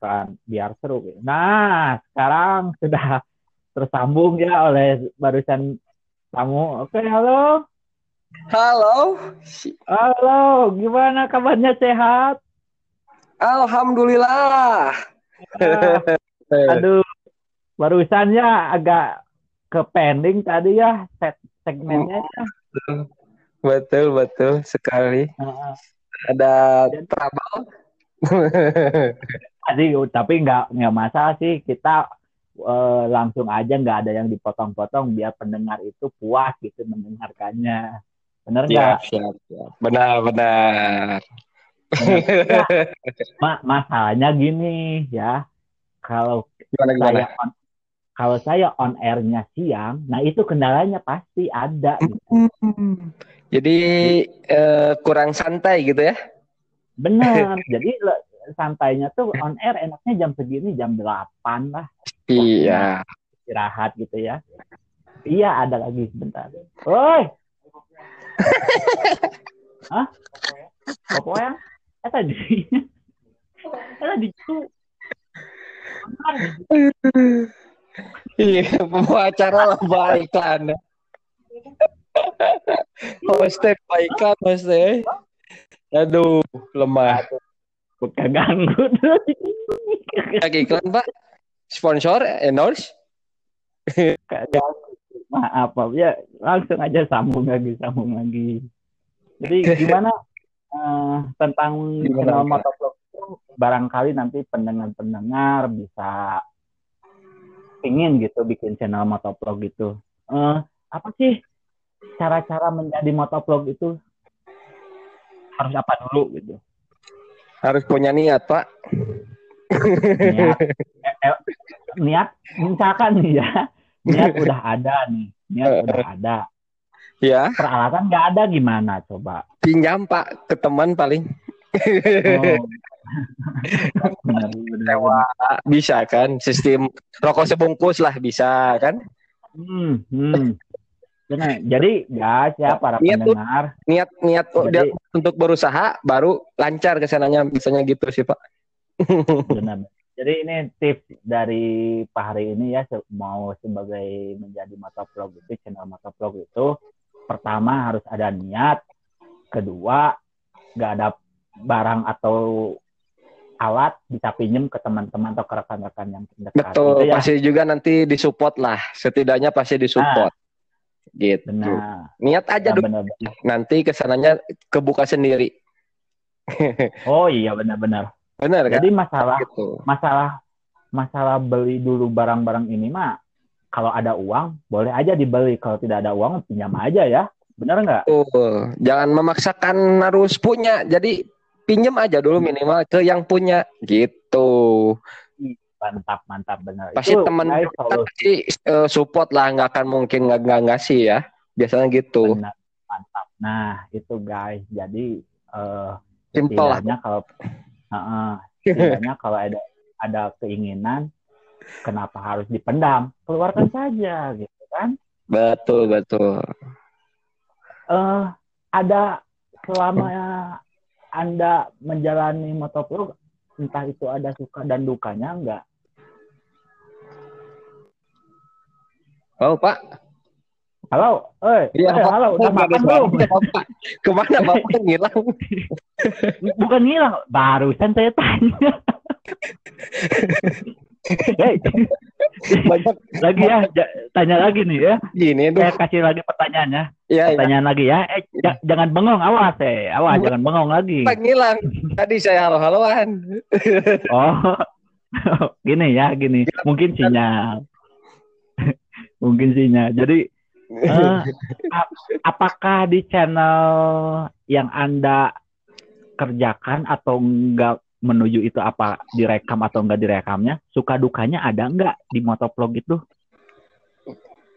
kan biar seru. Nah, sekarang sudah tersambung ya oleh barusan tamu. Oke, halo. Halo. Halo, gimana kabarnya sehat? Alhamdulillah. Uh, aduh, barusannya agak ke pending tadi ya set segmennya. Betul, betul sekali. Uh, Ada trouble. Tadi tapi nggak nggak masalah sih kita uh, langsung aja nggak ada yang dipotong-potong biar pendengar itu puas gitu mendengarkannya. Benar nggak? Siap, siap, siap. Benar, benar. Nah, ma masalahnya gini ya, kalau gimana, gimana? saya on, kalau saya on airnya siang, nah itu kendalanya pasti ada. Gitu. Jadi uh, kurang santai gitu ya? Benar. Jadi santainya tuh on air enaknya jam segini jam 8 lah. Iya. Istirahat gitu ya. Iya ada lagi sebentar. Oi. Hah? Apa ya? Eh tadi. Eh tadi itu. Iya, pembawa acara lah baiklah Hostnya baiklah hostnya. Aduh, lemah. Bukan ganggu Lagi iklan, Pak. Sponsor, endorse. Maaf, Pak. Ya, langsung aja sambung lagi, sambung lagi. Jadi gimana uh, tentang channel motovlog itu barangkali nanti pendengar-pendengar bisa ingin gitu bikin channel motovlog gitu. Uh, apa sih cara-cara menjadi motovlog itu harus apa dulu gitu? Harus punya niat, Pak. Niat, eh, eh, niat misalkan nih ya, niat udah ada nih, niat udah ada. Ya. Peralatan nggak ada gimana coba? Pinjam Pak ke teman paling. Oh. bisa kan sistem rokok sebungkus lah bisa kan hmm, hmm. Benar. Jadi ya ya para niat pendengar niat niat Jadi, untuk berusaha baru lancar ke sananya misalnya gitu sih Pak. benar. Jadi ini tips dari Pak Hari ini ya mau sebagai menjadi motovlog itu channel motovlog itu pertama harus ada niat, kedua nggak ada barang atau alat bisa pinjem ke teman-teman atau ke rekan-rekan yang terdekat. Betul, gitu ya. pasti juga nanti disupport lah. Setidaknya pasti disupport. Nah, gitu. Benar. Niat aja nah, dulu. Benar, benar. Nanti ke sananya kebuka sendiri. oh iya benar-benar. Benar kan? Jadi masalah gitu. masalah masalah beli dulu barang-barang ini mah kalau ada uang boleh aja dibeli. Kalau tidak ada uang pinjam aja ya. Benar nggak? Oh, jangan memaksakan harus punya. Jadi pinjem aja dulu minimal ke yang punya gitu mantap mantap benar pasti teman pasti uh, support lah nggak akan mungkin nggak nggak ngasih ya. Biasanya gitu. Benar, mantap. Nah itu guys jadi uh, simple lah. kalau uh, uh, setidaknya kalau ada ada keinginan kenapa harus dipendam? Keluarkan saja gitu kan? Betul betul. Uh, ada selama anda menjalani motovlog, entah itu ada suka dan dukanya enggak? Oh, Pak. Halo, eh, ya, eh halo, udah makan belum? Ke mana Bapak? Ngilang? Bukan ngilang, barusan saya tanya. hey, banyak. Lagi ya tanya lagi nih ya. Gini saya kasih lagi pertanyaannya ya, pertanyaan ya. lagi ya. Eh jangan bengong awas eh. Awas jangan bengong lagi. Ngilang. Tadi saya halo haloan oh. Gini ya gini. Mungkin sinyal mungkin sinyal jadi uh, apakah di channel yang anda kerjakan atau enggak menuju itu apa direkam atau enggak direkamnya? Suka dukanya ada enggak di motovlog itu?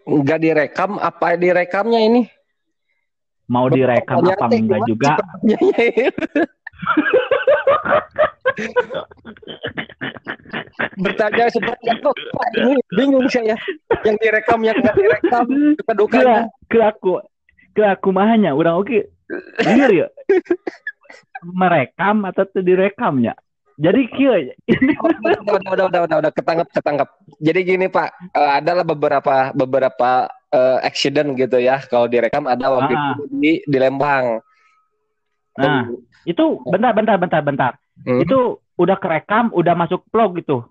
Enggak direkam apa direkamnya ini? Mau direkam apa enggak juga bertanya seperti apa Pak ini bingung saya yang direkam yang enggak direkam suka dukanya ke aku ke aku mahanya orang oke okay. ya merekam atau direkamnya? Jadi kia udah, udah, udah, udah, udah, udah, ketangkap, ketangkap. Jadi gini Pak, uh, adalah beberapa beberapa uh, accident gitu ya. Kalau direkam ada waktu Ah. itu di di Lembang. Nah, itu bentar bentar bentar bentar. Hmm. Itu udah kerekam, udah masuk vlog gitu,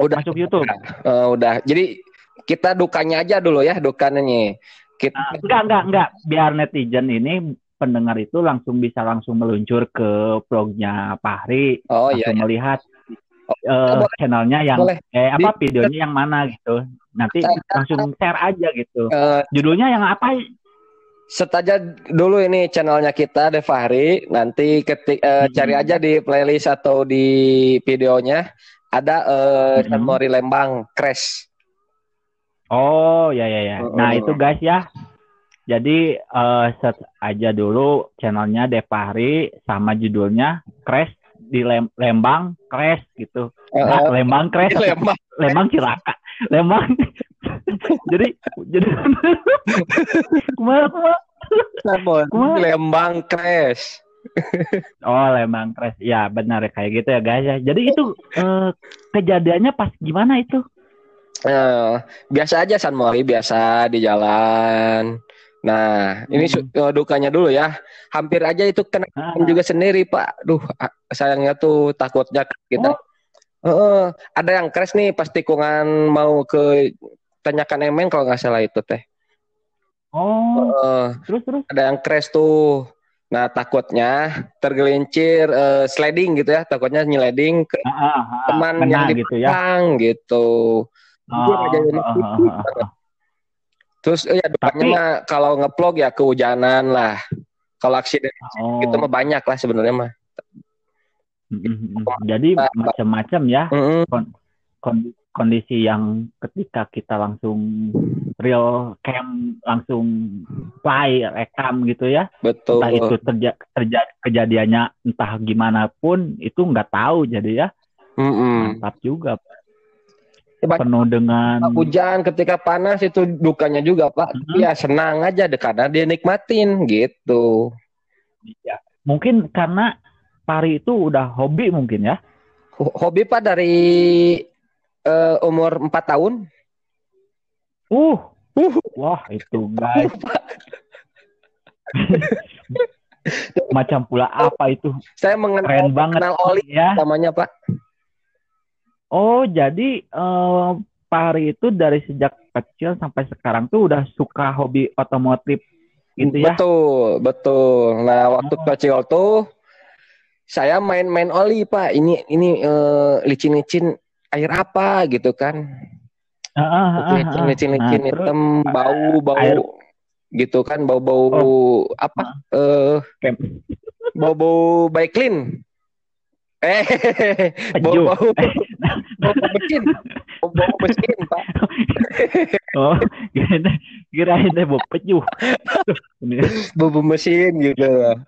udah masuk YouTube. uh, udah. Jadi kita dukanya aja dulu ya, dukanya nih. Kita Nah, enggak enggak enggak, biar netizen ini pendengar itu langsung bisa langsung meluncur ke vlognya Fahri, Oh iya, langsung iya. melihat Oh, boleh. channelnya yang Boleh. eh apa videonya yang mana gitu. Nanti langsung share aja gitu. Eh, Judulnya yang apa? Set aja dulu ini channelnya kita Devahri. Nanti ketik eh, Hmm. cari aja di playlist atau di videonya ada eh Hmm. Mori Lembang Crash. Oh ya ya ya. Nah itu guys ya. Jadi eh set aja dulu channelnya Depari sama judulnya Crash di Lem- Lembang Crash gitu. Nah, Lembang Crash, Lembang. Lembang Cilaka, Lembang. jadi jadi. San Mori Kumah. Lembang Crash. Oh Lembang Crash. Ya benar kayak gitu ya guys ya. Jadi itu eh, kejadiannya pas gimana itu? Eh, biasa aja San Mori biasa di jalan. Nah, ini su- eh, dukanya dulu ya. Hampir aja itu kena Ah, juga sendiri, Pak. Duh, sayangnya tuh takutnya kita. Oh. Heeh, ada yang crash nih pas tikungan mau ke tanyakan Emen kalau nggak salah itu teh. Oh, Heeh, terus terus. ada yang crash tuh. Nah, takutnya tergelincir eh, sliding gitu ya, takutnya nyeleding ke Ah, ah, ah, teman kena yang di gitu ya. gitu. Aja yang ah, ah, ah, ah. Terus eh, ya dukanya Tapi- kalau ngeplog ya kehujanan lah. Kalau aksiden Oh. itu mah banyak lah sebenarnya mah. Mm, mm, mm. Jadi macam-macam ya Mm-mm. kon- kondisi yang ketika kita langsung real cam langsung play rekam gitu ya. Betul. Entah itu terja- terjadi kejadiannya entah gimana pun itu nggak tahu jadi ya Mm-mm. mantap juga banyak penuh dengan hujan ketika panas itu dukanya juga pak Mhm. ya senang aja deh karena dia nikmatin gitu ya, mungkin karena pari itu udah hobi mungkin ya. Ho- hobi pak dari eh, umur 4 tahun Uh, Uh. wah itu guys. Macam pula apa itu? saya mengenal Keren banget mengenal oli ya. namanya pak Oh, jadi eh, Pari itu dari sejak kecil sampai sekarang tuh udah suka hobi otomotif gitu ya? betul betul nah waktu Oh. kecil tuh saya main-main oli pak ini ini eh, licin-licin air apa gitu kan. Ah, ah, ah, ah. licin licin licin Nah, hitam bau bau air- gitu kan bau bau apa eh Kem- bau bau baik clean eh bau bau bau mesin. Bau bau mesin pak. Oh, kirain kirain deh bau peju. Bau bau mesin gitu ah.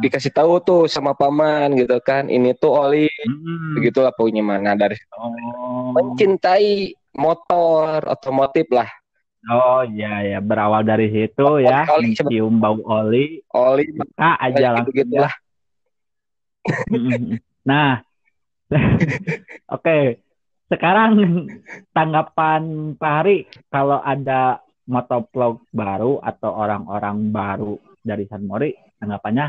Dikasih tahu tuh sama paman gitu kan ini tuh oli. Hmm. begitulah punya mana dari Oh. mencintai motor otomotif lah. Oh iya ya berawal dari situ ya. Oli, mencium bau oli. Oli. Ah aja langsung gitu ya. lah. Mm-mm. Nah, oke. Sekarang tanggapan Pak Hari kalau ada motovlog baru atau orang-orang baru dari San Mori, tanggapannya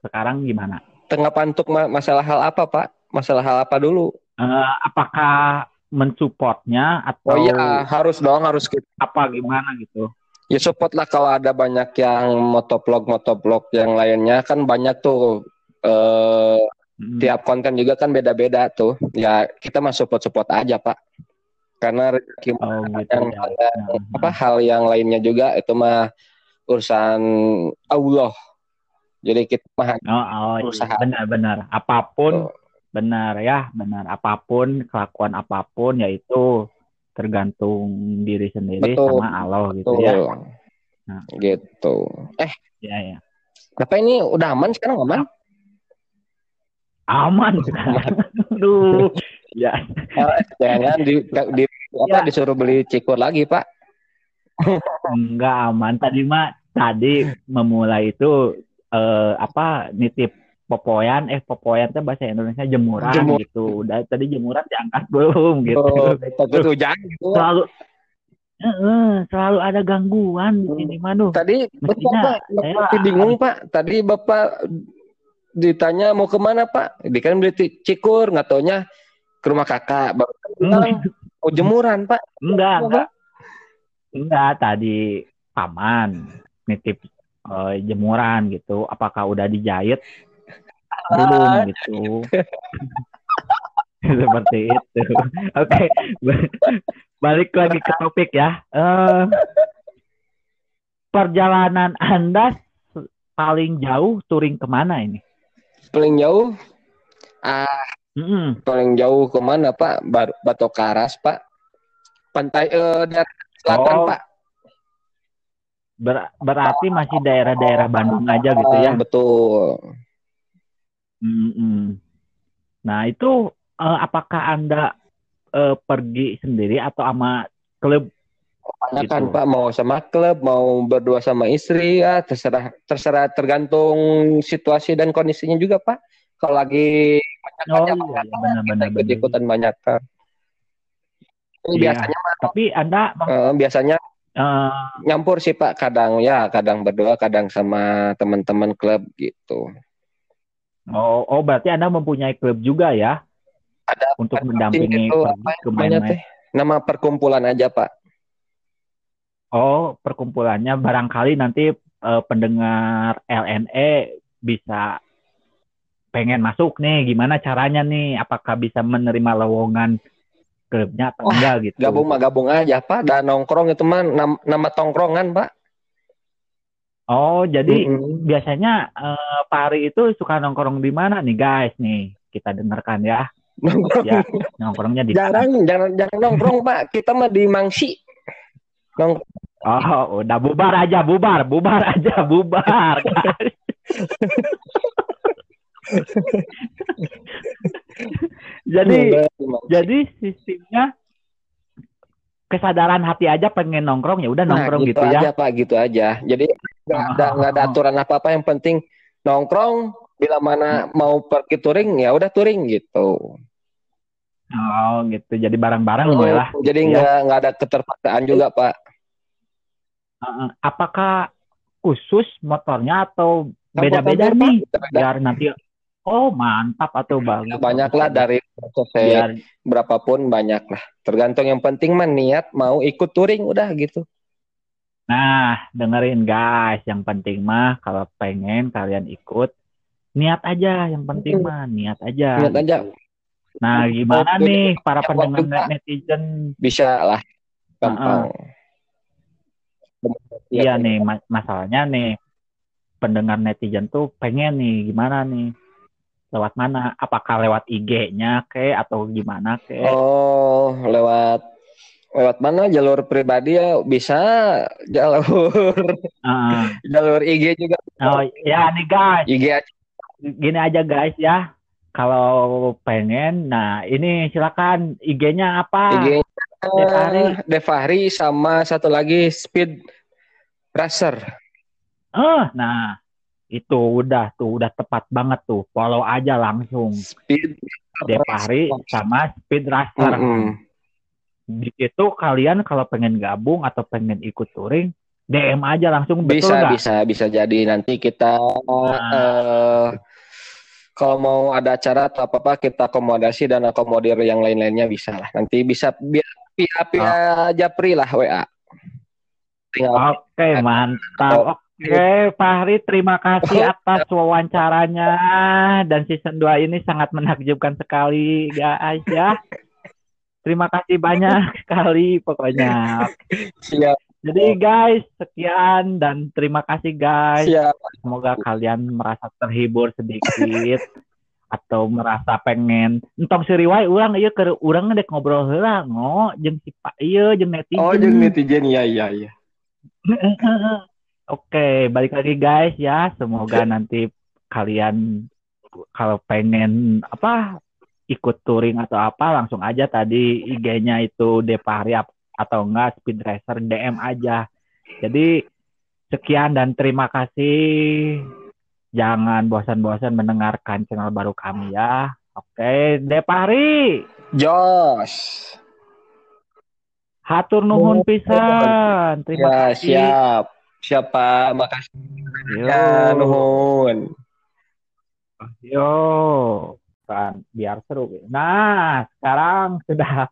sekarang gimana? tanggapan untuk ma- masalah hal apa pak masalah hal apa dulu Eh, apakah mensupportnya atau oh iya harus dong harus gitu apa gimana gitu? Ya support lah kalau ada banyak yang motovlog motovlog yang lainnya kan banyak tuh eh Mm. tiap konten juga kan beda-beda tuh. Ya kita mah support-support aja, Pak. Karena rezeki Oh gitu yang ya. hal- Nah, apa hal yang lainnya juga itu mah urusan Allah. Jadi kita mah Oh, oh iya. Usaha. benar-benar apa pun Tuh. benar ya benar apa pun kelakuan apa pun yaitu tergantung diri sendiri Betul. sama Allah gitu tuh ya Nah. gitu. Eh, ya ya apa ini udah aman sekarang aman? aman Aduh ya Eh, Jangan di, di apa Ya. disuruh beli cikur lagi, Pak. Enggak aman tadi mah tadi memulai itu eh, apa nitip popoyan eh popoyan teh bahasa Indonesia jemuran Jemur. gitu udah tadi jemuran diangkat belum gitu Oh, gitu. selalu Heeh, selalu ada gangguan di Hmm. sini Manu Tadi Mestinya Bapak, saya- Bapak bingung Pak. Tadi Bapak ditanya mau ke mana Pak? Di kan beli cikur, nggak taunya ke rumah kakak. Bapak kan bilang mau jemuran Pak. enggak enggak enggak tadi paman nitip eh, jemuran gitu. Apakah udah dijahit? Belum gitu. Seperti itu. Oke ba- balik lagi ke topik ya. Eh, perjalanan anda paling jauh touring ke mana ini? Paling jauh, ah Mm-mm. paling jauh ke mana Pak? Bar- Batok Karas Pak. Pantai eh, daerah selatan Oh. Pak. Ber- berarti masih daerah-daerah Bandung aja gitu ya Betul. Mm-mm. Nah itu eh, apakah anda eh, pergi sendiri atau sama klub? Banyak kan Gitu. Pak mau sama klub, mau berdua sama istri ya terserah terserah tergantung situasi dan kondisinya juga Pak. Kalau lagi Oh banyak iya, iya benar-benar. ikut ikutan banyak kan. Iya. Biasanya Tapi anda eh, biasanya eh, nyampur sih Pak, kadang ya kadang berdua, kadang sama teman-teman klub gitu. oh, oh berarti anda mempunyai klub juga ya Ada untuk ada mendampingi itu, pergi apa ke main-main. Nama perkumpulan aja Pak. Oh perkumpulannya barangkali nanti eh, pendengar LNE bisa pengen masuk nih, gimana caranya nih? Apakah bisa menerima lowongan klubnya atau Wah, enggak gitu? Gabung mah gabung aja Pak, dan nongkrong itu mah nam- nama tongkrongan Pak. Oh jadi Mm-mm. biasanya eh, Pak Ari itu suka nongkrong di mana nih guys nih kita dengarkan ya Nongkrong. ya nongkrongnya di mana? Jarang, jangan jangan nongkrong Pak. Kita mah di Mangsi. Nong oh udah bubar aja bubar bubar aja bubar guys. jadi jadi sistemnya kesadaran hati aja pengen nongkrong ya udah Nah, nongkrong gitu, gitu, aja ya Pak, gitu aja. Jadi nggak ada nggak ada aturan apa-apa yang penting nongkrong bila mana mau pergi touring ya udah touring gitu. oh gitu jadi bareng-bareng gue lah Jadi Iya. nggak nggak ada keterpaksaan juga Pak. Heeh. apakah khusus motornya atau Campur-campur, beda-beda nih biar nanti oh mantap atau bagus Banyak lah dari biar berapapun banyak lah. Tergantung yang penting mah niat mau ikut touring udah gitu. nah dengerin guys yang penting mah kalau pengen kalian ikut niat aja yang penting mah niat aja Niat aja nah gimana Oke. nih para Ya, pendengar netizen bisa lah. Gampang. iya nih ma- masalahnya nih pendengar netizen tuh pengen nih gimana nih lewat mana? Apakah lewat IG-nya ke atau gimana ke? Oh, lewat lewat mana? Jalur pribadi ya bisa. Jalur Heeh. jalur IG juga. Oh ya nih guys. IG aja. gini aja guys ya. Kalau pengen nah ini silakan IG-nya apa? IG Defahri. Defahri sama satu lagi Speed Racer. eh nah itu udah tuh udah tepat banget tuh follow aja langsung Speed Depari sama Speed Racer Mm-mm. di situ kalian kalau pengen gabung atau pengen ikut touring DM aja langsung betul Bisa nggak? bisa bisa jadi nanti kita Nah. eh, kalau mau ada acara atau apa apa kita akomodasi dan akomodir yang lain-lainnya bisa lah. Nanti bisa via via, via Japri lah WA. Oke mantap. Oke Fahri terima kasih atas wawancaranya dan season 2 ini sangat menakjubkan sekali guys ya. Terima kasih banyak sekali pokoknya. siap Jadi guys sekian dan terima kasih guys. siap. Semoga kalian merasa terhibur sedikit atau merasa pengen entong siriwai urang ieu ke urang dek ngobrol heula ngo jeung si Pak ieu jeung netizen. Oh, jeung netizen ya ya ya. Oke, balik lagi guys ya. Semoga nanti kalian kalau pengen apa ikut touring atau apa langsung aja tadi IG-nya itu Depari atau enggak Speed Racer DM aja. Jadi sekian dan terima kasih jangan bosan-bosan mendengarkan channel baru kami ya. Oke, Depari. Jos. Hatur nuhun Oh, pisan. Terima Ya, kasih. siap. Siapa? Makasih. Ya, nuhun. Yo, kan biar seru. Nah, sekarang sudah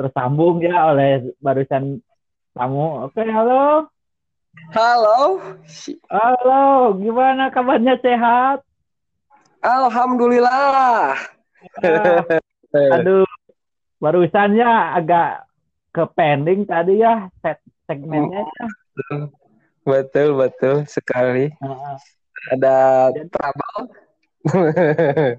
tersambung ya oleh barusan tamu. Oke, halo. Halo. Halo, gimana kabarnya sehat? Alhamdulillah. Ah, aduh, barusannya agak ke pending tadi ya set segmennya. ya. Betul, betul sekali. Ada trouble.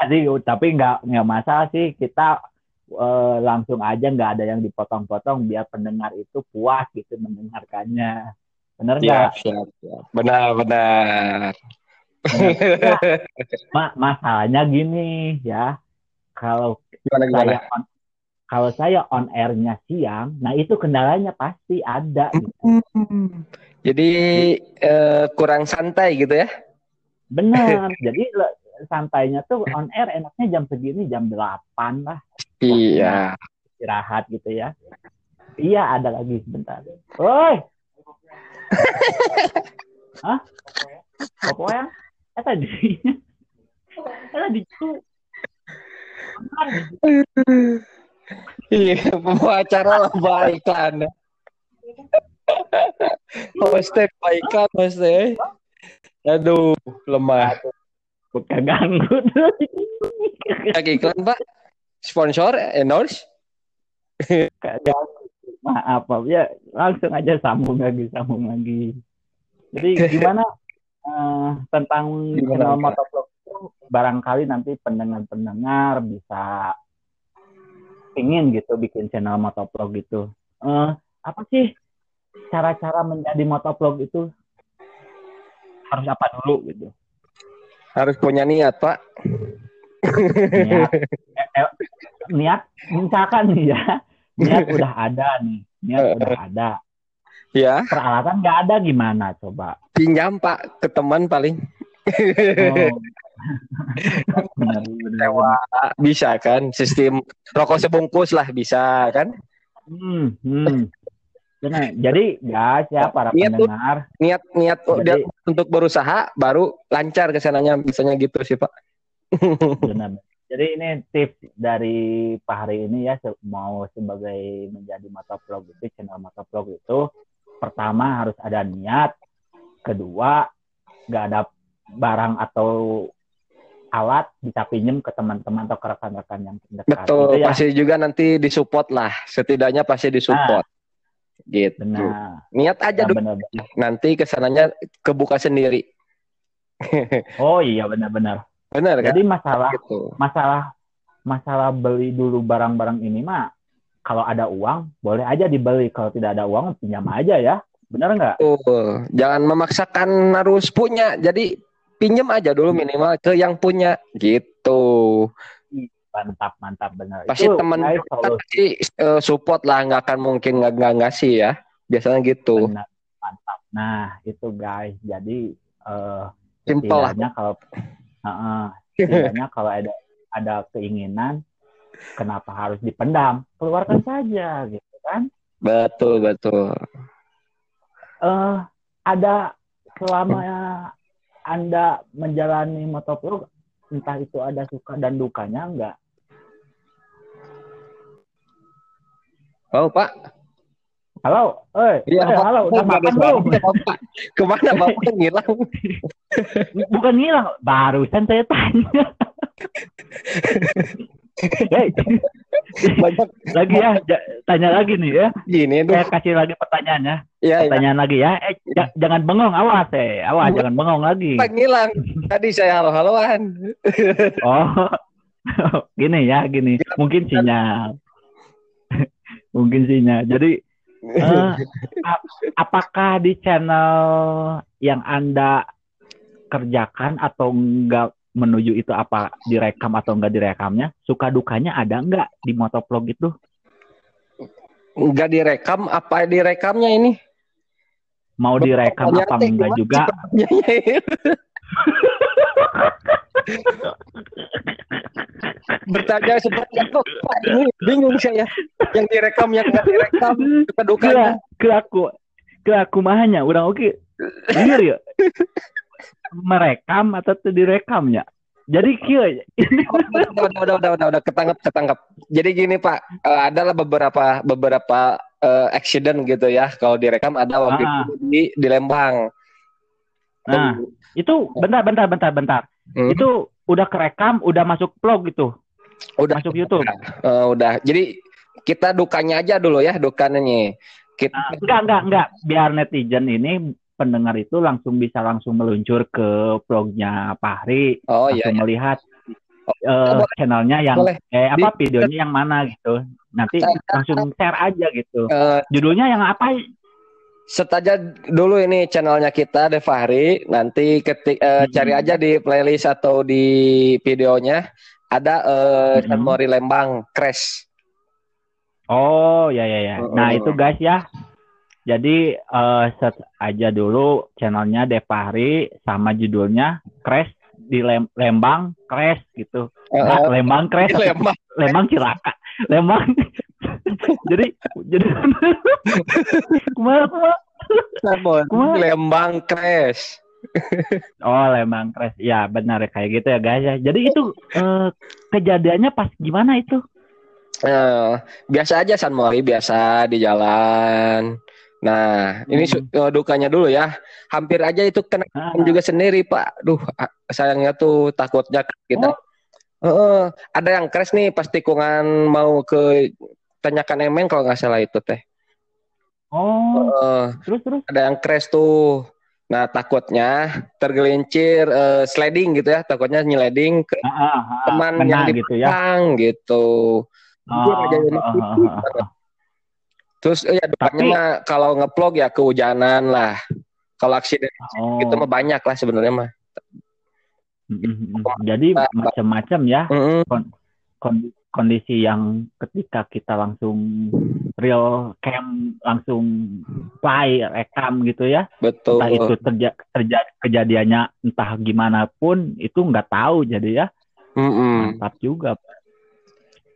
Tadi tapi nggak nggak masalah sih kita eh, langsung aja nggak ada yang dipotong-potong biar pendengar itu puas gitu mendengarkannya. Bener nggak? Siap, siap, siap. Benar, benar. Ya, ma- masalahnya gini ya, kalau Gimana, gimana? saya kalau saya on airnya siang, nah itu kendalanya pasti ada. gitu. Hmm. Jadi eh, kurang santai gitu ya? Bener. Jadi santainya tuh on air enaknya jam segini jam 8 lah Iya. istirahat gitu ya. Iya ada lagi sebentar. Woi. Hah? Apa ya? Eh tadi. Eh tadi itu. Iya, pembawa acara lah baikkan. Hostnya baikkan, hostnya. Aduh, lemah. Bukan ganggu tuh. Lagi iklan, Pak? Sponsor, endorse? Kagak. Maaf, Pak. Ya, langsung aja sambung lagi, sambung lagi. Jadi gimana eh, tentang Gimana, channel motovlog itu barangkali nanti pendengar-pendengar bisa ingin gitu bikin channel motovlog gitu. Eh, apa sih cara-cara menjadi motovlog itu harus apa dulu gitu? Harus punya niat, Pak. Niat, eh, eh, niat misalkan nih ya, niat udah ada nih, niat udah ada. Ya, peralatan nggak ada gimana coba pinjam, Pak, ke teman paling. oh. benar, benar, Sewa. benar. Bisa kan? Sistem rokok sebungkus lah, bisa kan? Hmm, hmm. Benar. jadi guys ya para Niat tuh- pendengar Niat niat Jadi- untuk berusaha, baru lancar ke sananya. Biasanya gitu sih, Pak. benar jadi ini tips dari Pak Hari ini ya mau sebagai menjadi motovlog itu channel motovlog itu pertama harus ada niat kedua nggak ada barang atau alat bisa pinjem ke teman-teman atau ke rekan-rekan yang terdekat Betul, Gitu ya. pasti juga nanti disupport lah. Setidaknya pasti disupport. Gitu. benar Niat aja dulu. benar, benar. Nanti ke sananya kebuka sendiri. oh iya benar-benar Benar kan? Jadi masalah gitu. masalah masalah beli dulu barang-barang ini mah kalau ada uang boleh aja dibeli kalau tidak ada uang pinjam aja ya benar nggak Tuh, jangan memaksakan harus punya. Jadi pinjam aja dulu minimal ke yang punya gitu. mantap mantap benar Pasti Itu, teman kita solusi pasti eh, support lah, nggak akan mungkin nggak nggak ngasih ya. Biasanya gitu. benar mantap nah itu guys jadi eh Simple lah. kalau Heeh, setidaknya kalau ada ada keinginan kenapa harus dipendam keluarkan saja gitu kan Betul betul. eh ada selama Anda menjalani motovlog entah itu ada suka dan dukanya enggak? Oh Pak. Halo, eh, Iya, eh, halo, udah makan belum? Ke mana Bapak ngilang? Bukan ngilang, barusan saya tanya. Hei, Banyak lagi ya, tanya lagi nih ya. gini Saya kasih lagi pertanyaannya. Iya, iya. Pertanyaan lagi ya. Eh, ja- jangan bengong, awas eh, awas, jangan bengong lagi. Ngilang. Tadi saya halo-haloan. Oh, gini ya, gini. Mungkin sinyal. Mungkin sinyal. Jadi, ap- apakah di channel yang Anda kerjakan atau enggak menuju itu apa direkam atau enggak direkamnya? Suka dukanya ada enggak di motovlog itu? Enggak direkam, apa direkamnya ini? Mau direkam apa enggak juga? sih? Bertanya seperti apa? Pak, ini bingung saya. Yang direkam yang nggak direkam Kira, kedukanya. kira aku, kira aku mahanya. Orang oke. Bener ya? Merekam atau direkamnya? Jadi kira ini udah, udah, udah, udah, udah, ketangkap, ketangkap. Jadi gini Pak, eh, adalah beberapa beberapa eh, accident gitu ya. Kalau direkam ada waktu Ah. itu di di Lembang. Nah, itu bentar, bentar, bentar, bentar. Hmm, Itu udah kerekam, udah masuk vlog gitu, udah masuk YouTube. eh, udah. Jadi kita dukanya aja dulu ya, dukanya. Kita Nah, enggak, enggak, enggak. Biar netizen ini pendengar itu langsung bisa langsung meluncur ke vlognya Fahri, Oh iya, langsung iya. melihat Oh, boleh. channelnya yang Boleh. eh apa videonya yang mana gitu. Nanti langsung share aja gitu. Eh, Judulnya yang apa? set aja dulu ini channelnya kita De Fahri. Nanti ketik eh, Hmm. cari aja di playlist atau di videonya ada eh Hmm. San Mori Lembang Crash. Oh, ya ya ya. Oh, Nah, itu guys ya. Jadi eh search aja dulu channelnya Devahri sama judulnya Crash di Lem- Lembang Crash gitu. Nah, eh, Lembang Crash. Lembang. Lembang Cilaka. Lembang. jadi jadi kumaha kumaha? Lembang Crash. Oh, Lembang Crash. Ya, benar kayak gitu ya, guys ya. Jadi itu eh, kejadiannya pas gimana itu? Eh, biasa aja San Mori biasa di jalan. Nah, ini Hmm. eh, dukanya dulu ya. Hampir aja itu kena Ah, juga sendiri, Pak. Duh, sayangnya tuh takutnya kita. Oh. Heeh, ada yang crash nih pas tikungan mau ke tanyakan emen kalau nggak salah itu teh. oh, Heeh, terus terus. ada yang crash tuh. Nah, takutnya tergelincir eh, sliding gitu ya, takutnya nyeleding ke Ah, ah, ah, teman kena yang di gitu ya. gitu. Jujur aja ah, ah, tipis ah, banget. ah. Terus eh, ya depannya Tapi- mah kalau ngeplog ya kehujanan lah. Kalau aksiden Oh. itu mah banyak lah sebenarnya mah. Mm, mm, mm. Jadi macam-macam ya kon- kondisi yang ketika kita langsung real cam langsung play rekam gitu ya. betul. Entah itu terja terjadi kejadiannya entah gimana pun itu nggak tahu jadi ya Mm-mm. mantap juga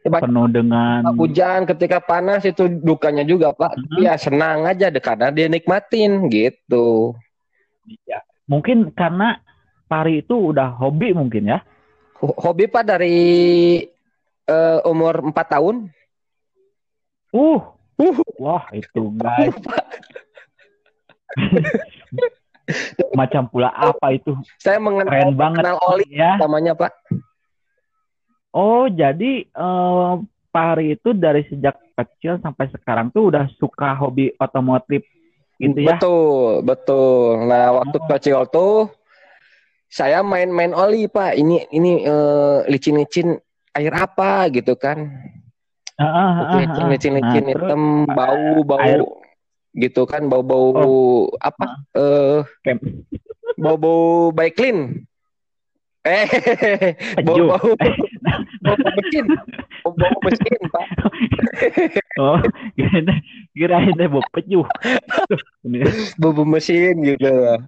Ya, banyak penuh dengan hujan ketika panas itu dukanya juga pak Mhm. ya senang aja deh karena dia nikmatin gitu ya, mungkin karena pari itu udah hobi mungkin ya. Ho- hobi pak dari eh, umur 4 tahun Uh, Uh. wah itu guys. Macam pula apa itu? saya mengenal Keren banget kenal oli ya. namanya pak Oh, jadi eh, Pari itu dari sejak kecil sampai sekarang tuh udah suka hobi otomotif gitu ya? betul betul nah waktu Oh. kecil tuh saya main-main oli pak ini ini eh, licin-licin air apa gitu kan Ah, ah, ah, ah. licin licin licin Nah, terus hitam bau bau air- gitu kan bau bau apa eh Kem- bau bau baiklin eh bau Peju. bau bau mesin bau bau mesin pak Oh, kirain kirain deh bawa pejuh. Tuh, ini. bau bau mesin gitu Ah, ah, ah.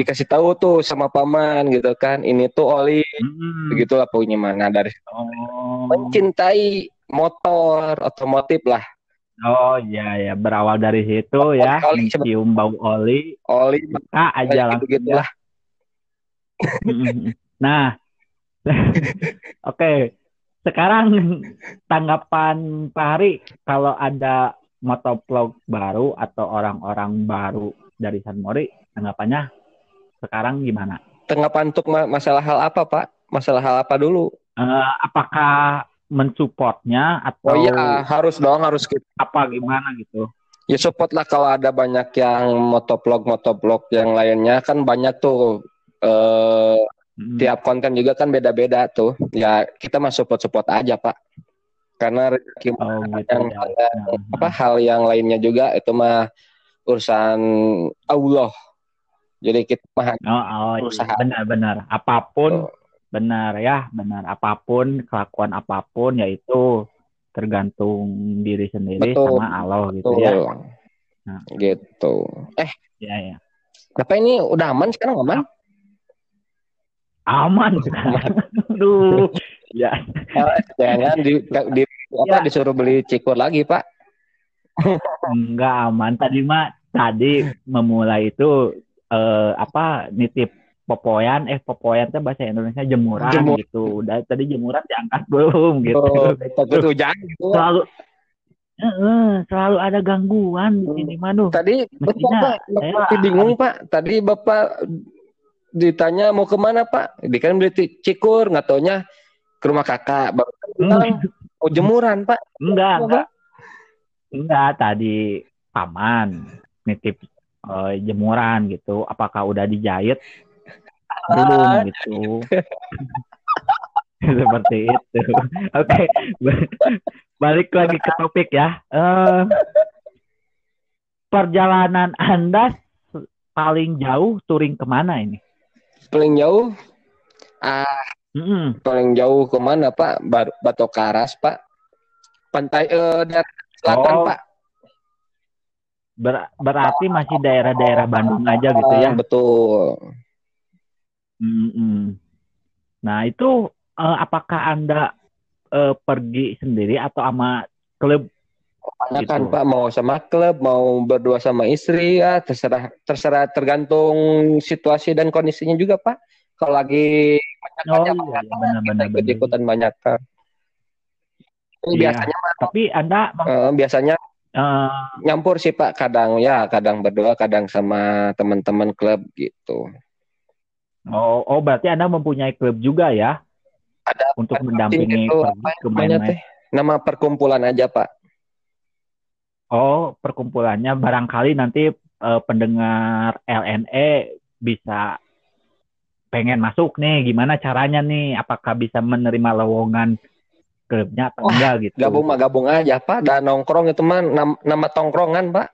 Dikasih tahu tuh sama paman gitu kan ini tuh oli. Hmm. begitulah punya mana dari Oh. mencintai motor otomotif lah. Oh iya ya berawal dari situ ya. Oli, mencium bau oli. Oli. Ah aja langsung gitu ya. lah. Nah, oke. Sekarang tanggapan Pak Hari kalau ada motovlog baru atau orang-orang baru dari San Mori, tanggapannya sekarang gimana? tanggapan untuk ma- masalah hal apa pak masalah hal apa dulu Eh, apakah mensupportnya atau oh iya harus dong harus kita apa gimana gitu? Ya support lah kalau ada banyak yang motovlog motovlog yang lainnya kan banyak tuh eh Mm. tiap konten juga kan beda-beda tuh. Ya kita mah support-support aja, Pak. Karena rezeki Oh gitu yang ya. ada Nah, apa hal yang lainnya juga itu mah urusan Allah. Jadi kita mah Oh, oh iya. Usaha. benar-benar apa pun Tuh. benar ya benar apa pun kelakuan apa pun yaitu tergantung diri sendiri Betul. sama Allah gitu tuh. ya Nah. Gitu. Eh, ya ya apa ini udah aman sekarang aman? aman. Aduh. ya. Jangan di, di apa ya. disuruh beli cikur lagi, Pak. Enggak aman. Tadi mah tadi memulai itu eh, apa nitip popoyan. Eh popoyan itu bahasa Indonesia jemuran Jemur. gitu. Udah tadi jemuran diangkat belum gitu. Oh, takut hujan. gitu selalu uh, selalu ada gangguan di sini manu tadi mestinya bapak, bapak saya, bingung pak. Tadi bapak ditanya mau ke mana pak? Di kan beli cikur nggak taunya ke rumah kakak. Baru hmm. mau jemuran pak. Enggak enggak enggak tadi paman nitip uh, jemuran gitu. Apakah udah dijahit? Belum ah. gitu. Seperti itu. Oke okay. balik lagi ke topik ya. Uh, perjalanan anda paling jauh touring ke mana ini? Paling jauh? Ah mm. paling jauh ke mana pak? Batu Karas pak. Pantai uh, selatan oh. pak Ber berarti masih daerah-daerah Bandung aja gitu ya? Betul. Hmm, nah itu uh, apakah anda uh, pergi sendiri atau sama klub? Banyak kan Pak mau sama klub, mau berdua sama istri ya terserah terserah tergantung situasi dan kondisinya juga Pak. Kalau lagi banyak oh, iya, iya, benar, benar, ikut ikutan banyak kan. Iya, biasanya tapi anda uh, biasanya uh, nyampur sih Pak kadang ya kadang berdua kadang sama teman-teman klub gitu. Oh, oh berarti Anda mempunyai klub juga ya? Ada untuk mendampingi itu, ke main-main. Nama perkumpulan aja, Pak. Oh, perkumpulannya barangkali nanti uh, pendengar LNE bisa pengen masuk nih, gimana caranya nih? Apakah bisa menerima lowongan klubnya atau enggak gitu? Gabung mah gabung aja, Pak. Dan nongkrong itu mah nama, nama tongkrongan, Pak.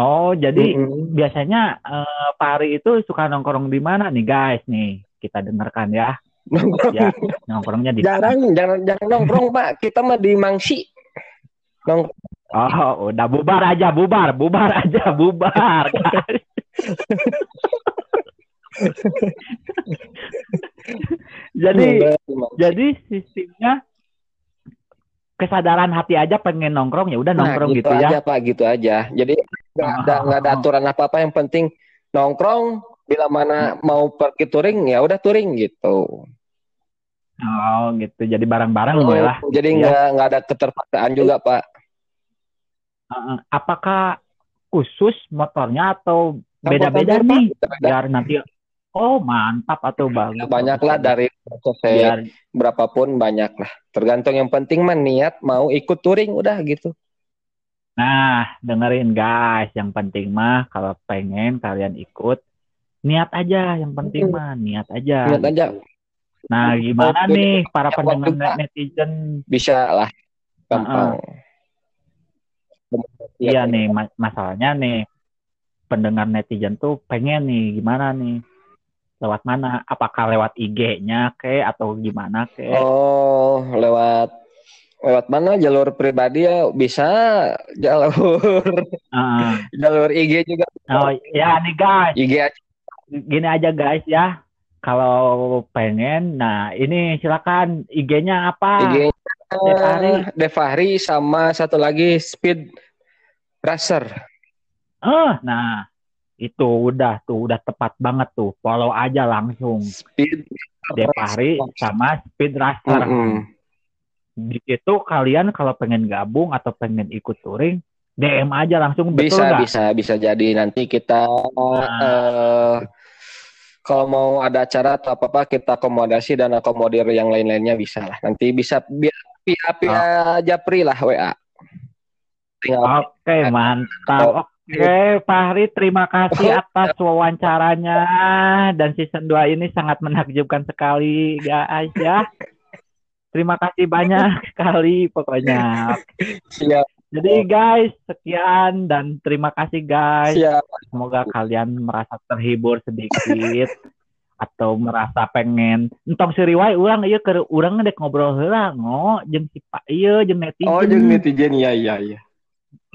Oh, jadi mm-hmm. biasanya uh, Pak Ari itu suka nongkrong di mana nih guys nih? Kita dengarkan ya. Nongkrong. Ya, nongkrongnya di Jarang, mana? jangan jangan nongkrong, Pak. Kita mah di Mangsi. Nong Oh, udah bubar aja, bubar, bubar aja, bubar. jadi jadi sistemnya kesadaran hati aja pengen nongkrong ya udah nah, nongkrong nah, gitu, gitu aja, ya. Pak, gitu aja. Jadi nggak oh. ada nggak ada aturan apa apa yang penting nongkrong bila mana mau pergi touring ya udah touring gitu. Oh gitu. Jadi barang-barang oh, lah. Jadi ya. nggak ya. nggak ada keterpaksaan juga Pak. Uh, apakah khusus motornya atau beda-beda nih? Biar nanti Oh mantap atau bagus. Banyak lah dari Biar... berapapun banyak lah. Tergantung yang penting mah niat mau ikut touring udah gitu. Nah dengerin guys, yang penting mah kalau pengen kalian ikut niat aja. Yang penting mah niat aja. Niat aja. Nah gimana nih para pendengar netizen? Bisa lah. Gampang. Iya nih masalahnya nih pendengar netizen tuh pengen nih gimana nih lewat mana? Apakah lewat IG-nya ke atau gimana ke? Oh, lewat lewat mana jalur pribadi ya bisa jalur uh. jalur IG juga. Oh, ya nih guys. IG aja. Gini aja guys ya. Kalau pengen, nah ini silakan IG-nya apa? IG-nya Devahri. Devahri sama satu lagi Speed Racer. Oh, nah itu udah tuh udah tepat banget tuh follow aja langsung speed Depari sama speed racer mm -hmm. di situ kalian kalau pengen gabung atau pengen ikut touring DM aja langsung betul bisa gak? bisa bisa jadi nanti kita nah. uh, kalau mau ada acara atau apa apa kita akomodasi dan akomodir yang lain-lainnya bisa lah nanti bisa biar via via oh. Japri lah WA Oke, okay, mantap. Oke, Pak Hari, terima kasih atas wawancaranya dan season 2 ini sangat menakjubkan sekali, guys ya. Terima kasih banyak sekali pokoknya. Siap. Jadi guys, sekian dan terima kasih guys. Siap. Semoga kalian merasa terhibur sedikit atau merasa pengen entong si riwai urang iya ke urang ngedek ngobrol heula ngo jeung si Pak iya jeung netizen. Oh, jeung netizen iya iya iya.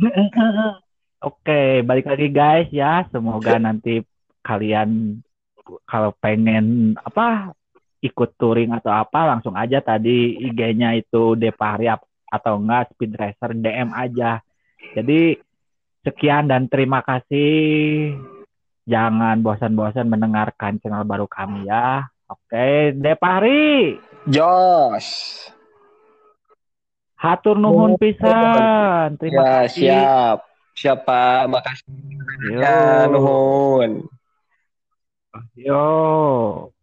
Oke, balik lagi guys ya. Semoga nanti kalian kalau pengen apa ikut touring atau apa langsung aja tadi IG-nya itu Depari atau enggak Speed Racer DM aja. Jadi sekian dan terima kasih. Jangan bosan-bosan mendengarkan channel baru kami ya. Oke, Depari. Josh. Hatur nuhun pisan. Terima ya, kasih. siap. Siapa? Makasih. Ya, nuhun. Yo.